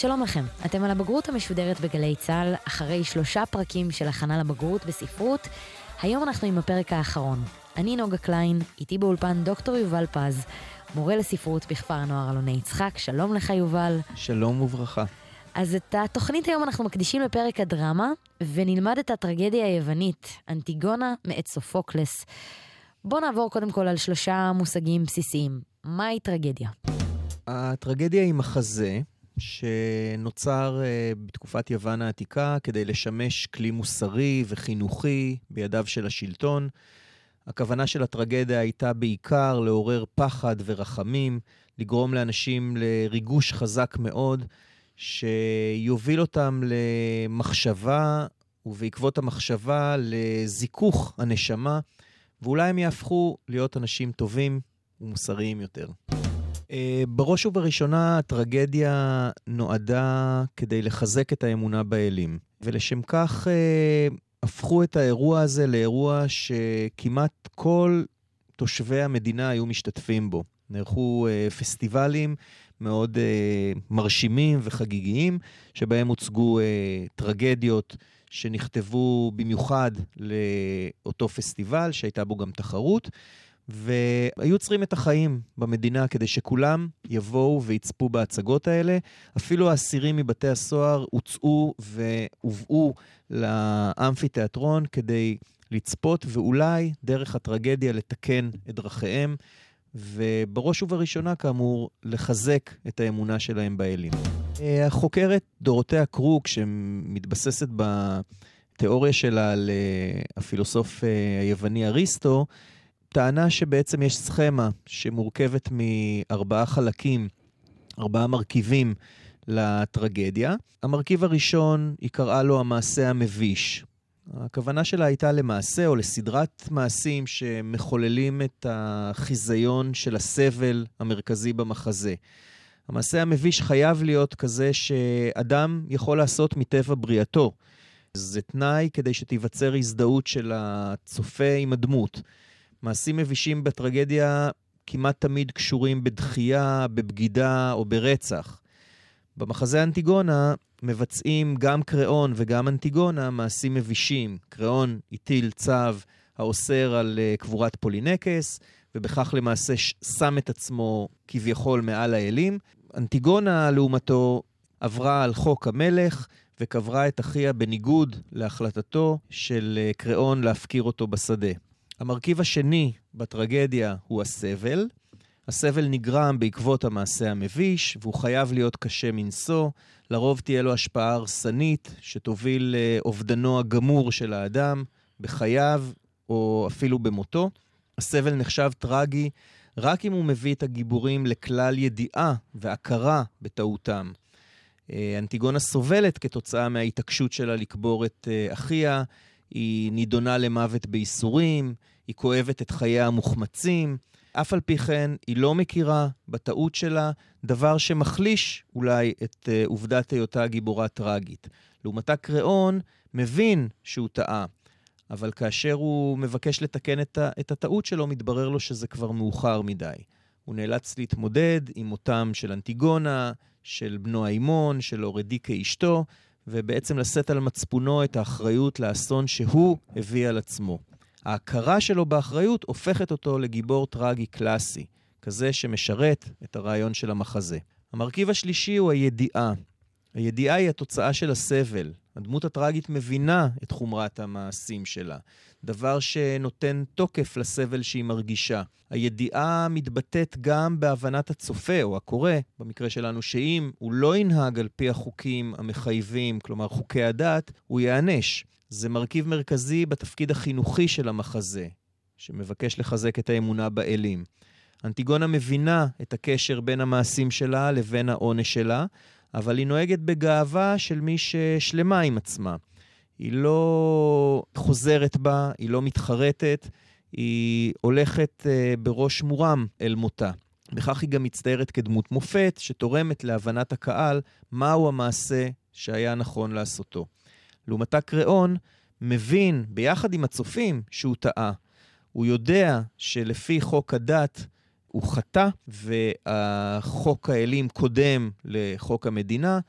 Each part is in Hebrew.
שלום לכם, אתם על הבגרות המשודרת בגלי צה"ל, אחרי שלושה פרקים של הכנה לבגרות בספרות. היום אנחנו עם הפרק האחרון. אני נוגה קליין, איתי באולפן דוקטור יובל פז, מורה לספרות בכפר הנוער אלוני יצחק. שלום לך יובל. שלום וברכה. אז את התוכנית היום אנחנו מקדישים לפרק הדרמה, ונלמד את הטרגדיה היוונית, אנטיגונה מאת סופוקלס. בואו נעבור קודם כל על שלושה מושגים בסיסיים. מהי טרגדיה? הטרגדיה היא מחזה שנוצר uh, בתקופת יוון העתיקה כדי לשמש כלי מוסרי וחינוכי בידיו של השלטון. הכוונה של הטרגדיה הייתה בעיקר לעורר פחד ורחמים, לגרום לאנשים לריגוש חזק מאוד, שיוביל אותם למחשבה, ובעקבות המחשבה לזיכוך הנשמה, ואולי הם יהפכו להיות אנשים טובים ומוסריים יותר. אה, בראש ובראשונה, הטרגדיה נועדה כדי לחזק את האמונה באלים, ולשם כך אה, הפכו את האירוע הזה לאירוע שכמעט כל תושבי המדינה היו משתתפים בו. נערכו אה, פסטיבלים מאוד מרשימים וחגיגיים, שבהם הוצגו טרגדיות שנכתבו במיוחד לאותו פסטיבל, שהייתה בו גם תחרות. והיו צריכים את החיים במדינה כדי שכולם יבואו ויצפו בהצגות האלה. אפילו האסירים מבתי הסוהר הוצאו והובאו לאמפיתיאטרון כדי לצפות, ואולי דרך הטרגדיה לתקן את דרכיהם, ובראש ובראשונה, כאמור, לחזק את האמונה שלהם באלים. החוקרת דורותיה קרוק, שמתבססת בתיאוריה שלה על הפילוסוף אה, היווני אריסטו, טענה שבעצם יש סכמה שמורכבת מארבעה חלקים, ארבעה מרכיבים לטרגדיה. המרכיב הראשון, היא קראה לו המעשה המביש. הכוונה שלה הייתה למעשה או לסדרת מעשים שמחוללים את החיזיון של הסבל המרכזי במחזה. המעשה המביש חייב להיות כזה שאדם יכול לעשות מטבע בריאתו. זה תנאי כדי שתיווצר הזדהות של הצופה עם הדמות. מעשים מבישים בטרגדיה כמעט תמיד קשורים בדחייה, בבגידה או ברצח. במחזה אנטיגונה מבצעים גם קריאון וגם אנטיגונה מעשים מבישים. קריאון הטיל צו האוסר על uh, קבורת פולינקס, ובכך למעשה שם את עצמו כביכול מעל האלים. אנטיגונה, לעומתו, עברה על חוק המלך וקברה את אחיה בניגוד להחלטתו של uh, קריאון להפקיר אותו בשדה. המרכיב השני בטרגדיה הוא הסבל. הסבל נגרם בעקבות המעשה המביש, והוא חייב להיות קשה מנשוא. לרוב תהיה לו השפעה הרסנית שתוביל לאובדנו הגמור של האדם בחייו או אפילו במותו. הסבל נחשב טרגי רק אם הוא מביא את הגיבורים לכלל ידיעה והכרה בטעותם. אה, אנטיגונה סובלת כתוצאה מההתעקשות שלה לקבור את אה, אחיה, היא נידונה למוות בייסורים, היא כואבת את חייה המוחמצים. אף על פי כן, היא לא מכירה בטעות שלה, דבר שמחליש אולי את uh, עובדת היותה גיבורה טראגית. לעומתה קריאון מבין שהוא טעה, אבל כאשר הוא מבקש לתקן את, את הטעות שלו, מתברר לו שזה כבר מאוחר מדי. הוא נאלץ להתמודד עם מותם של אנטיגונה, של בנו האימון, של אורדיקה אשתו, ובעצם לשאת על מצפונו את האחריות לאסון שהוא הביא על עצמו. ההכרה שלו באחריות הופכת אותו לגיבור טרגי קלאסי, כזה שמשרת את הרעיון של המחזה. המרכיב השלישי הוא הידיעה. הידיעה היא התוצאה של הסבל. הדמות הטראגית מבינה את חומרת המעשים שלה, דבר שנותן תוקף לסבל שהיא מרגישה. הידיעה מתבטאת גם בהבנת הצופה או הקורא, במקרה שלנו, שאם הוא לא ינהג על פי החוקים המחייבים, כלומר חוקי הדת, הוא ייענש. זה מרכיב מרכזי בתפקיד החינוכי של המחזה, שמבקש לחזק את האמונה באלים. אנטיגונה מבינה את הקשר בין המעשים שלה לבין העונש שלה, אבל היא נוהגת בגאווה של מי ששלמה עם עצמה. היא לא חוזרת בה, היא לא מתחרטת, היא הולכת uh, בראש מורם אל מותה. בכך היא גם מצטיירת כדמות מופת, שתורמת להבנת הקהל מהו המעשה שהיה נכון לעשותו. לעומתה קריאון מבין, ביחד עם הצופים, שהוא טעה. הוא יודע שלפי חוק הדת הוא חטא, והחוק האלים קודם לחוק המדינה,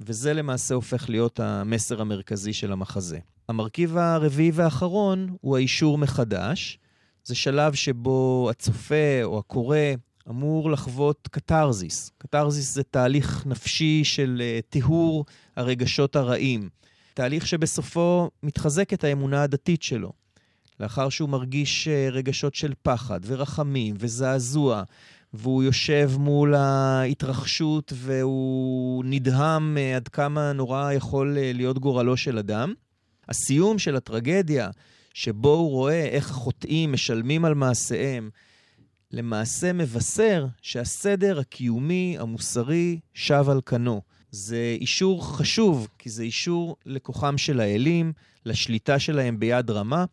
וזה למעשה הופך להיות המסר המרכזי של המחזה. המרכיב הרביעי והאחרון הוא האישור מחדש. זה שלב שבו הצופה או הקורא אמור לחוות קתרזיס. קתרזיס זה תהליך נפשי של uh, טיהור הרגשות הרעים. תהליך שבסופו מתחזקת האמונה הדתית שלו. לאחר שהוא מרגיש uh, רגשות של פחד ורחמים וזעזוע, והוא יושב מול ההתרחשות והוא נדהם uh, עד כמה נורא יכול uh, להיות גורלו של אדם. הסיום של הטרגדיה, שבו הוא רואה איך החוטאים משלמים על מעשיהם, למעשה מבשר שהסדר הקיומי, המוסרי, שב על כנו. זה אישור חשוב, כי זה אישור לכוחם של האלים, לשליטה שלהם ביד רמה.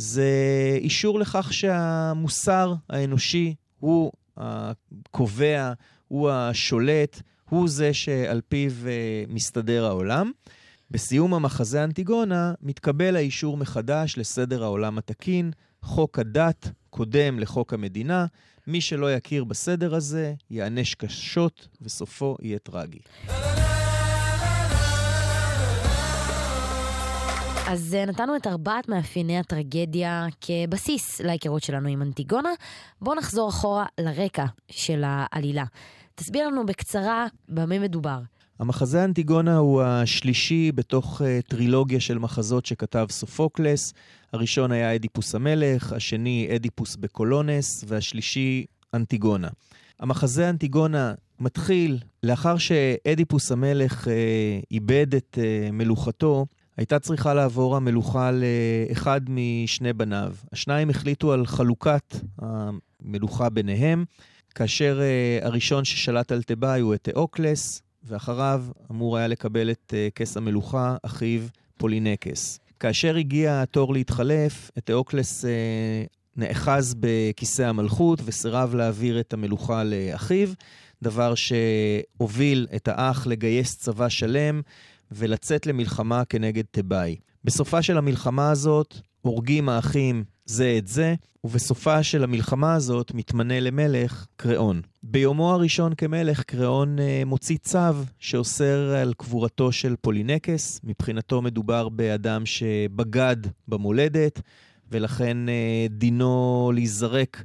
זה אישור לכך שהמוסר האנושי הוא הקובע, הוא השולט, הוא זה שעל פיו אה, מסתדר העולם. בסיום המחזה אנטיגונה מתקבל האישור מחדש לסדר העולם התקין, חוק הדת קודם לחוק המדינה. מי שלא יכיר בסדר הזה, ייענש קשות, וסופו יהיה טרגי. אז אה, נתנו את ארבעת מאפייני הטרגדיה כבסיס להיכרות שלנו עם אנטיגונה. בואו נחזור אחורה לרקע של העלילה. תסביר לנו בקצרה במה מדובר. המחזה אנטיגונה הוא השלישי בתוך uh, טרילוגיה של מחזות שכתב סופוקלס. הראשון היה אדיפוס המלך, השני אדיפוס בקולונס, והשלישי אנטיגונה. המחזה אנטיגונה מתחיל לאחר שאדיפוס המלך uh, איבד את uh, מלוכתו, הייתה צריכה לעבור המלוכה לאחד משני בניו. השניים החליטו על חלוקת המלוכה ביניהם, כאשר uh, הראשון ששלט על תיבאי הוא את תאוקלס, ואחריו אמור היה לקבל את uh, כס המלוכה אחיו פולינקס. כאשר הגיע התור להתחלף, אתאוקלס uh, נאחז בכיסא המלכות וסירב להעביר את המלוכה לאחיו, דבר שהוביל את האח לגייס צבא שלם ולצאת למלחמה כנגד תיבאי. בסופה של המלחמה הזאת הורגים האחים זה את זה, ובסופה של המלחמה הזאת מתמנה למלך קריאון. ביומו הראשון כמלך, קריאון אה, מוציא צו שאוסר על קבורתו של פולינקס. מבחינתו מדובר באדם שבגד במולדת, ולכן אה, דינו להיזרק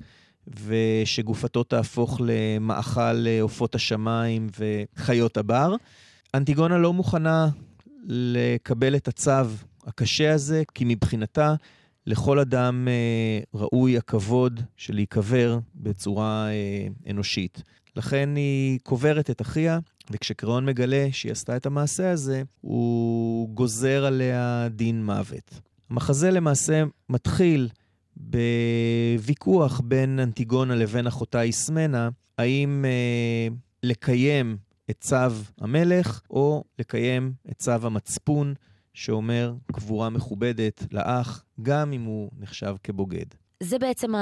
ושגופתו תהפוך למאכל אה, עופות השמיים וחיות הבר. אנטיגונה לא מוכנה לקבל את הצו הקשה הזה, כי מבחינתה לכל אדם אה, ראוי הכבוד של להיקבר בצורה אה, אנושית. לכן היא קוברת את אחיה, וכשקריאון מגלה שהיא עשתה את המעשה הזה, הוא גוזר עליה דין מוות. המחזה למעשה מתחיל בוויכוח בין אנטיגונה לבין אחותה איסמנה, האם אה, לקיים את צו המלך או לקיים את צו המצפון שאומר קבורה מכובדת לאח, גם אם הוא נחשב כבוגד. זה בעצם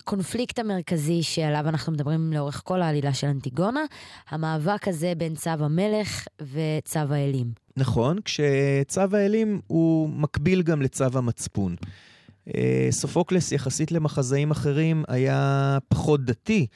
הקונפליקט המרכזי שעליו אנחנו מדברים לאורך כל העלילה של אנטיגונה, המאבק הזה בין צו המלך וצו האלים. נכון, כשצו האלים הוא מקביל גם לצו המצפון. אה, סופוקלס, יחסית למחזאים אחרים, היה פחות דתי.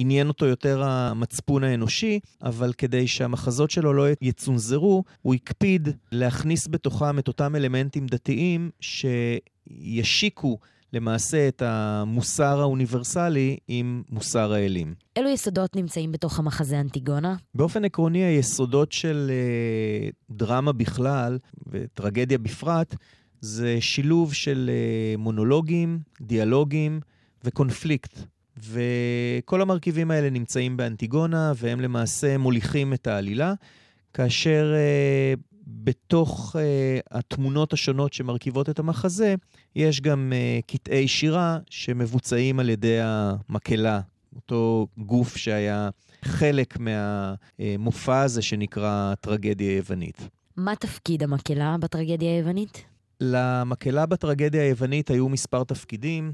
עניין אותו יותר המצפון האנושי, אבל כדי שהמחזות שלו לא יצונזרו, הוא הקפיד להכניס בתוכם את אותם אלמנטים דתיים שישיקו למעשה את המוסר האוניברסלי עם מוסר האלים. אילו יסודות נמצאים בתוך המחזה אנטיגונה? באופן עקרוני, היסודות של אה, דרמה בכלל וטרגדיה בפרט, זה שילוב של אה, מונולוגים, דיאלוגים וקונפליקט. וכל המרכיבים האלה נמצאים באנטיגונה, והם למעשה מוליכים את העלילה, כאשר uh, בתוך uh, התמונות השונות שמרכיבות את המחזה, יש גם uh, קטעי שירה שמבוצעים על ידי המקהלה, אותו גוף שהיה חלק מהמופע הזה שנקרא טרגדיה יוונית. מה תפקיד המקהלה בטרגדיה היוונית? למקהלה בטרגדיה היוונית היו מספר תפקידים.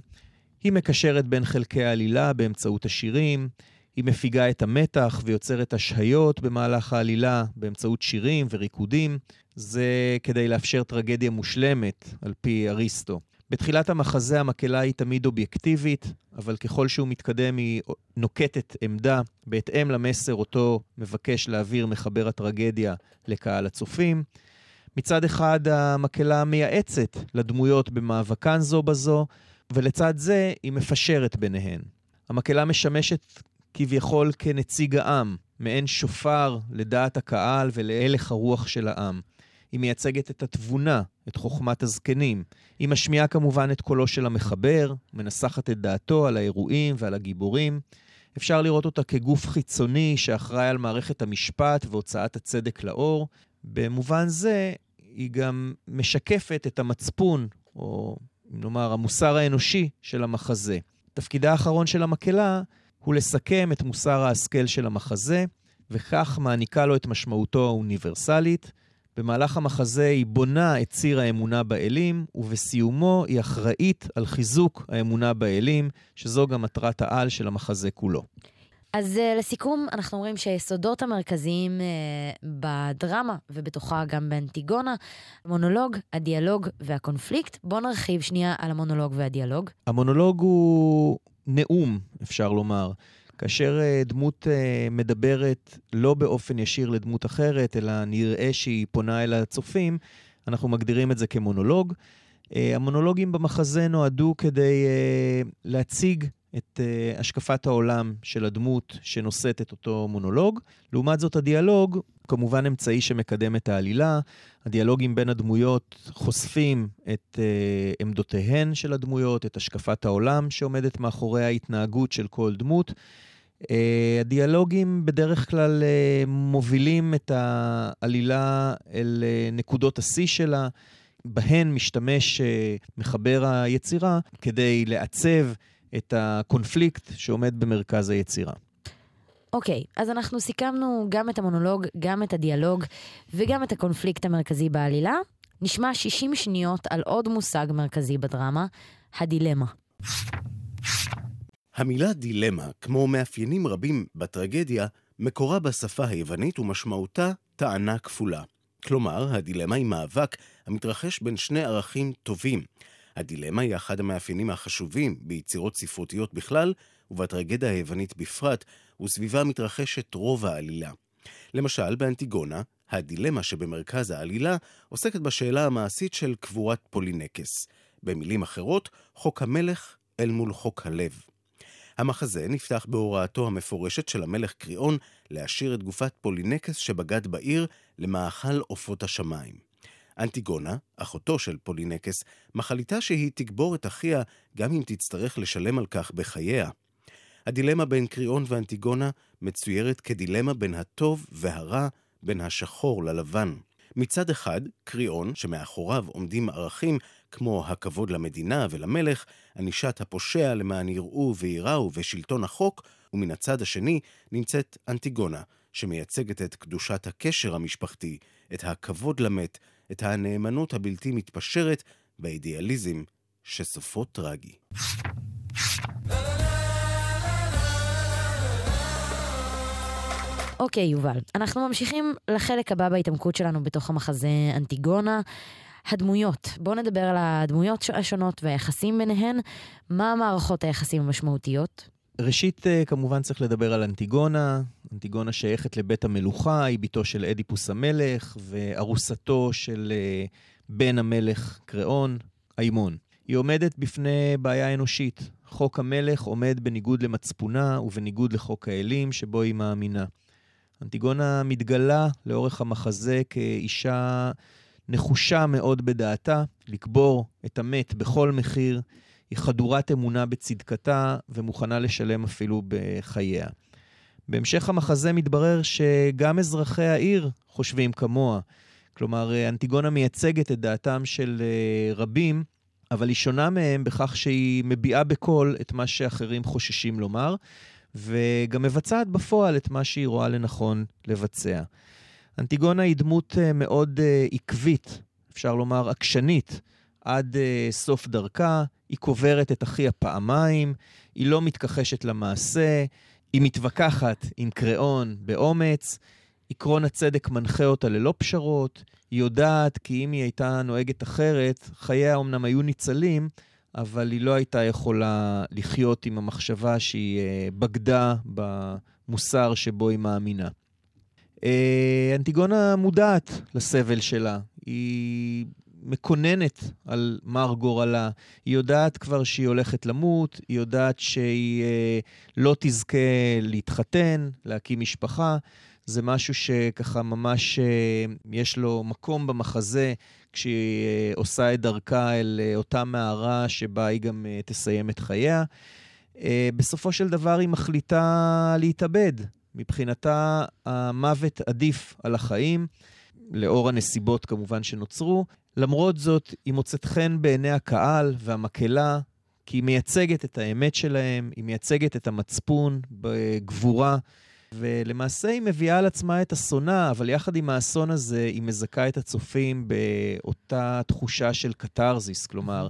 היא מקשרת בין חלקי העלילה באמצעות השירים, היא מפיגה את המתח ויוצרת השהיות במהלך העלילה באמצעות שירים וריקודים. זה כדי לאפשר טרגדיה מושלמת, על פי אריסטו. בתחילת המחזה המקהלה היא תמיד אובייקטיבית, אבל ככל שהוא מתקדם היא נוקטת עמדה בהתאם למסר אותו מבקש להעביר מחבר הטרגדיה לקהל הצופים. מצד אחד המקהלה מייעצת לדמויות במאבקן זו בזו, ולצד זה היא מפשרת ביניהן. המקהלה משמשת כביכול כנציג העם, מעין שופר לדעת הקהל ולהלך הרוח של העם. היא מייצגת את התבונה, את חוכמת הזקנים. היא משמיעה כמובן את קולו של המחבר, מנסחת את דעתו על האירועים ועל הגיבורים. אפשר לראות אותה כגוף חיצוני שאחראי על מערכת המשפט והוצאת הצדק לאור. במובן זה, היא גם משקפת את המצפון, או נאמר, המוסר האנושי של המחזה. תפקידה האחרון של המקהלה הוא לסכם את מוסר ההשכל של המחזה, וכך מעניקה לו את משמעותו האוניברסלית. במהלך המחזה היא בונה את ציר האמונה באלים, ובסיומו היא אחראית על חיזוק האמונה באלים, שזו גם מטרת העל של המחזה כולו. אז uh, לסיכום, אנחנו אומרים שהיסודות המרכזיים uh, בדרמה, ובתוכה גם באנטיגונה, המונולוג, הדיאלוג והקונפליקט. בואו נרחיב שנייה על המונולוג והדיאלוג. המונולוג הוא נאום, אפשר לומר. כאשר uh, דמות מדברת לא באופן ישיר לדמות אחרת, אלא נראה שהיא פונה אל הצופים, אנחנו מגדירים את זה כמונולוג. המונולוגים במחזה נועדו כדי להציג את uh, השקפת העולם של הדמות שנושאת את אותו מונולוג. לעומת זאת, הדיאלוג, כמובן אמצעי שמקדם את העלילה. הדיאלוגים בין הדמויות חושפים את uh, עמדותיהן של הדמויות, את השקפת העולם שעומדת מאחורי ההתנהגות של כל דמות. Uh, הדיאלוגים בדרך כלל uh, מובילים את העלילה אל uh, נקודות השיא שלה, בהן משתמש מחבר היצירה כדי לעצב את הקונפליקט שעומד במרכז היצירה. אוקיי, okay, אז אנחנו סיכמנו גם את המונולוג, גם את הדיאלוג וגם את הקונפליקט המרכזי בעלילה. נשמע 60 שניות על עוד מושג מרכזי בדרמה, הדילמה. המילה דילמה, כמו מאפיינים רבים בטרגדיה, מקורה בשפה היוונית ומשמעותה טענה כפולה. כלומר, הדילמה היא מאבק המתרחש בין שני ערכים טובים, הדילמה היא אחד המאפיינים החשובים ביצירות ספרותיות בכלל, ובטרגדיה היוונית בפרט, וסביבה מתרחשת רוב העלילה. למשל, באנטיגונה, הדילמה שבמרכז העלילה עוסקת בשאלה המעשית של קבורת פולינקס. במילים אחרות, חוק המלך אל מול חוק הלב. המחזה נפתח בהוראתו המפורשת של המלך קריאון להשאיר את גופת פולינקס שבגד בעיר למאכל עופות השמיים. אנטיגונה, אחותו של פולינקס, מחליטה שהיא תקבור את אחיה גם אם תצטרך לשלם על כך בחייה. הדילמה בין קריאון ואנטיגונה מצוירת כדילמה בין הטוב והרע, בין השחור ללבן. מצד אחד, קריאון, שמאחוריו עומדים ערכים כמו הכבוד למדינה ולמלך, ענישת הפושע למען יראו וייראו ושלטון החוק, ומן הצד השני נמצאת אנטיגונה, שמייצגת את קדושת הקשר המשפחתי, את הכבוד למת, את הנאמנות הבלתי מתפשרת והאידיאליזם שסופו טרגי. אוקיי, okay, יובל, אנחנו ממשיכים לחלק הבא בהתעמקות שלנו בתוך המחזה אנטיגונה. הדמויות, בואו נדבר על הדמויות השונות והיחסים ביניהן. מה מערכות היחסים המשמעותיות? ראשית, אה, כמובן צריך לדבר על אנטיגונה. אנטיגונה שייכת לבית המלוכה, היא בתו של אדיפוס המלך וארוסתו של אה, בן המלך קריאון, איימון. היא עומדת בפני בעיה אנושית. חוק המלך עומד בניגוד למצפונה ובניגוד לחוק האלים שבו היא מאמינה. אנטיגונה מתגלה לאורך המחזה כאישה נחושה מאוד בדעתה לקבור את המת בכל מחיר. היא חדורת אמונה בצדקתה ומוכנה לשלם אפילו בחייה. בהמשך המחזה מתברר שגם אזרחי העיר חושבים כמוה. כלומר, אנטיגונה מייצגת את דעתם של אה, רבים, אבל היא שונה מהם בכך שהיא מביעה בקול את מה שאחרים חוששים לומר, וגם מבצעת בפועל את מה שהיא רואה לנכון לבצע. אנטיגונה היא דמות אה, מאוד אה, עקבית, אפשר לומר עקשנית, עד סוף דרכה. היא קוברת את אחיה פעמיים, היא לא מתכחשת למעשה, היא מתווכחת עם קריאון באומץ, עקרון הצדק מנחה אותה ללא פשרות, היא יודעת כי אם היא הייתה נוהגת אחרת, חייה אמנם היו ניצלים, אבל היא לא הייתה יכולה לחיות עם המחשבה שהיא אה, בגדה במוסר שבו היא מאמינה. אה, אנטיגונה מודעת לסבל שלה, היא מקוננת על מר גורלה. היא יודעת כבר שהיא הולכת למות, היא יודעת שהיא אה, לא תזכה להתחתן, להקים משפחה. זה משהו שככה ממש אה, יש לו מקום במחזה כשהיא אה, עושה את דרכה אל אה, אותה מערה שבה היא גם תסיים את חייה. בסופו של דבר היא מחליטה להתאבד. מבחינתה המוות עדיף על החיים, לאור הנסיבות כמובן שנוצרו. למרות זאת, היא מוצאת חן בעיני הקהל והמקהלה, כי היא מייצגת את האמת שלהם, היא מייצגת את המצפון בגבורה, ולמעשה היא מביאה על עצמה את אסונה, אבל יחד עם האסון הזה היא מזכה את הצופים באותה תחושה של קתרזיס, כלומר,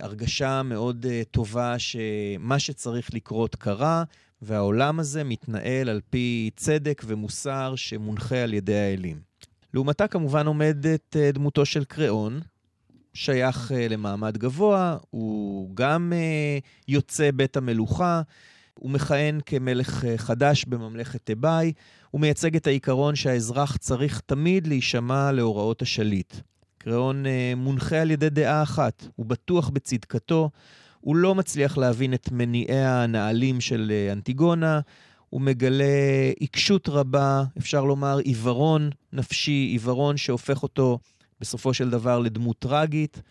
הרגשה מאוד אה, טובה שמה שצריך לקרות קרה, והעולם הזה מתנהל על פי צדק ומוסר שמונחה על ידי האלים. לעומתה כמובן עומדת אה, דמותו של קריאון, שייך אה, למעמד גבוה, הוא גם אה, יוצא בית המלוכה, הוא מכהן כמלך חדש בממלכת תיבאי, הוא מייצג את העיקרון שהאזרח צריך תמיד להישמע להוראות השליט. קריאון מונחה על ידי דעה אחת, הוא בטוח בצדקתו, הוא לא מצליח להבין את מניעי הנעלים של אנטיגונה, הוא מגלה עיקשות רבה, אפשר לומר עיוורון נפשי, עיוורון שהופך אותו בסופו של דבר לדמות טרגית.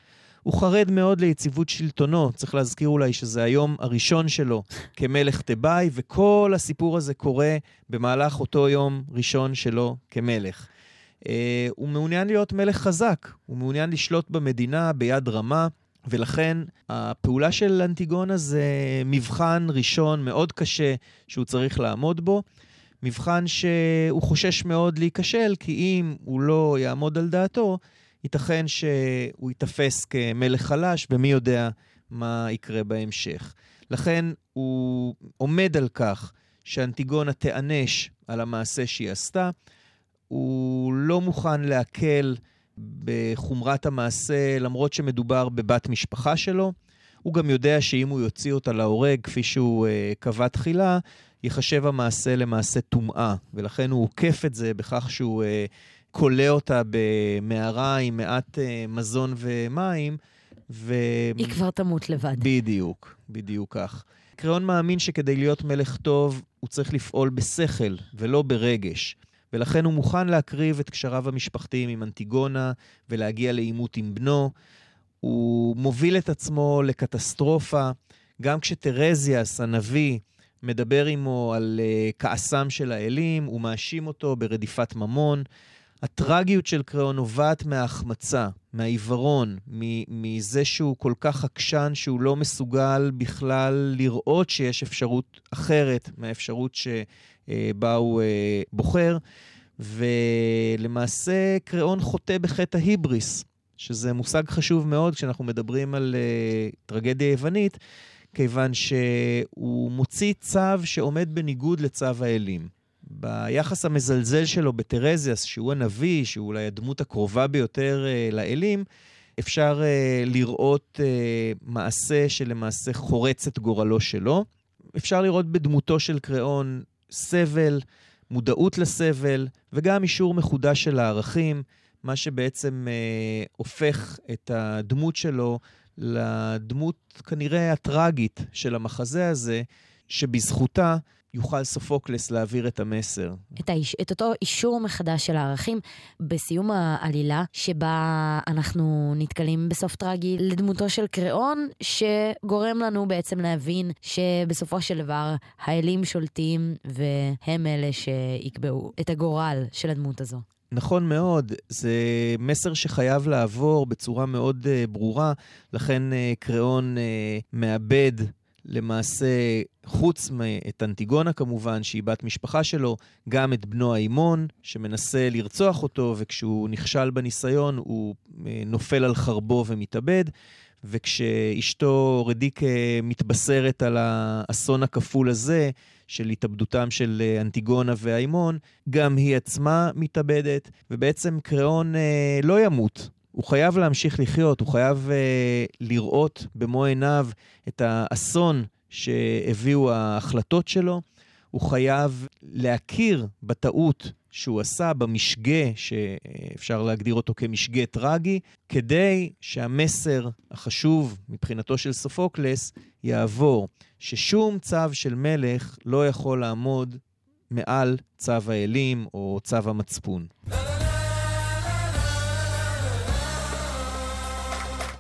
הוא חרד מאוד ליציבות שלטונו, צריך להזכיר אולי שזה היום הראשון שלו כמלך תיבאי, וכל הסיפור הזה קורה במהלך אותו יום ראשון שלו כמלך. Uh, הוא מעוניין להיות מלך חזק, הוא מעוניין לשלוט במדינה ביד רמה, ולכן הפעולה של אנטיגונה זה מבחן ראשון מאוד קשה שהוא צריך לעמוד בו. מבחן שהוא חושש מאוד להיכשל, כי אם הוא לא יעמוד על דעתו, ייתכן שהוא ייתפס כמלך חלש, ומי יודע מה יקרה בהמשך. לכן הוא עומד על כך שאנטיגונה תיענש על המעשה שהיא עשתה. הוא לא מוכן להקל בחומרת המעשה, למרות שמדובר בבת משפחה שלו. הוא גם יודע שאם הוא יוציא אותה להורג, כפי שהוא uh, קבע תחילה, ייחשב המעשה למעשה טומאה, ולכן הוא עוקף את זה בכך שהוא uh, כולא אותה במערה עם מעט uh, מזון ומים. ו... היא כבר תמות לבד. בדיוק, בדיוק כך. קריאון מאמין שכדי להיות מלך טוב, הוא צריך לפעול בשכל ולא ברגש. ולכן הוא מוכן להקריב את קשריו המשפחתיים עם אנטיגונה ולהגיע לעימות עם בנו. הוא מוביל את עצמו לקטסטרופה, גם כשטרזיאס, הנביא, מדבר עמו על uh, כעסם של האלים, הוא מאשים אותו ברדיפת ממון. הטרגיות של קריאון נובעת מההחמצה, מהעיוורון, מזה שהוא כל כך עקשן שהוא לא מסוגל בכלל לראות שיש אפשרות אחרת מהאפשרות שבה הוא אה, בוחר. ולמעשה קריאון חוטא בחטא ההיבריס, שזה מושג חשוב מאוד כשאנחנו מדברים על uh, טרגדיה יוונית, כיוון שהוא מוציא צו שעומד בניגוד לצו האלים. ביחס המזלזל שלו בטרזיאס, שהוא הנביא, שהוא אולי הדמות הקרובה ביותר uh, לאלים, אפשר uh, לראות uh, מעשה שלמעשה חורץ את גורלו שלו. אפשר לראות בדמותו של קריאון סבל, מודעות לסבל וגם אישור מחודש של הערכים, מה שבעצם אה, הופך את הדמות שלו לדמות כנראה הטראגית של המחזה הזה, שבזכותה יוכל סופוקלס להעביר את המסר. את, האיש, את אותו אישור מחדש של הערכים בסיום העלילה, שבה אנחנו נתקלים בסוף טרגי לדמותו של קריאון, שגורם לנו בעצם להבין שבסופו של דבר האלים שולטים והם אלה שיקבעו את הגורל של הדמות הזו. נכון מאוד, זה מסר שחייב לעבור בצורה מאוד uh, ברורה, לכן uh, קריאון uh, מאבד למעשה, חוץ מאת אנטיגונה כמובן, שהיא בת משפחה שלו, גם את בנו האימון, שמנסה לרצוח אותו, וכשהוא נכשל בניסיון, הוא אה, נופל על חרבו ומתאבד. וכשאשתו רדיקה מתבשרת על האסון הכפול הזה, של התאבדותם של אה, אנטיגונה והאימון, גם היא עצמה מתאבדת, ובעצם קריאון אה, לא ימות. הוא חייב להמשיך לחיות, הוא חייב אה, לראות במו עיניו את האסון שהביאו ההחלטות שלו. הוא חייב להכיר בטעות שהוא עשה, במשגה, שאפשר להגדיר אותו כמשגה טרגי, כדי שהמסר החשוב מבחינתו של סופוקלס יעבור, ששום צו של מלך לא יכול לעמוד מעל צו האלים או צו המצפון.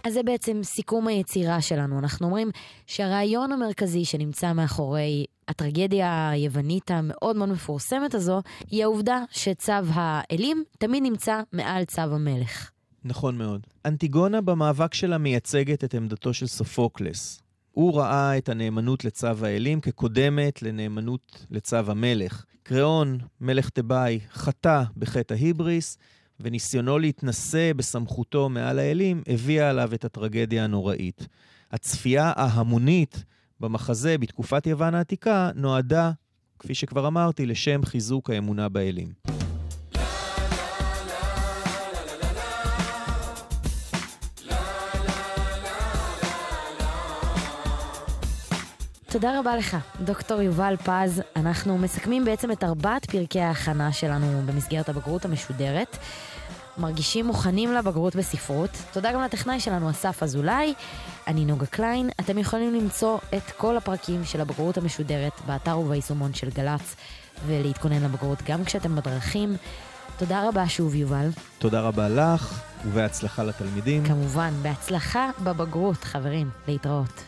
אז זה בעצם סיכום היצירה שלנו. אנחנו אומרים שהרעיון המרכזי שנמצא מאחורי הטרגדיה היוונית המאוד מאוד מפורסמת הזו, היא העובדה שצו האלים תמיד נמצא מעל צו המלך. נכון מאוד. אנטיגונה במאבק שלה מייצגת את עמדתו של סופוקלס. הוא ראה את הנאמנות לצו האלים כקודמת לנאמנות לצו המלך. קריאון, מלך תיבאי, חטא בחטא ההיבריס, וניסיונו להתנשא בסמכותו מעל האלים הביאה עליו את הטרגדיה הנוראית. הצפייה ההמונית במחזה בתקופת יוון העתיקה נועדה, כפי שכבר אמרתי, לשם חיזוק האמונה באלים. תודה רבה לך, דוקטור יובל פז. אנחנו מסכמים בעצם את ארבעת פרקי ההכנה שלנו במסגרת הבגרות המשודרת. מרגישים מוכנים לבגרות בספרות. תודה גם לטכנאי שלנו, אסף אזולאי. אני נוגה קליין. אתם יכולים למצוא את כל הפרקים של הבגרות המשודרת באתר וביישומון של גל"צ, ולהתכונן לבגרות גם כשאתם בדרכים. תודה רבה שוב, יובל. תודה רבה לך, ובהצלחה לתלמידים. כמובן, בהצלחה בבגרות, חברים. להתראות.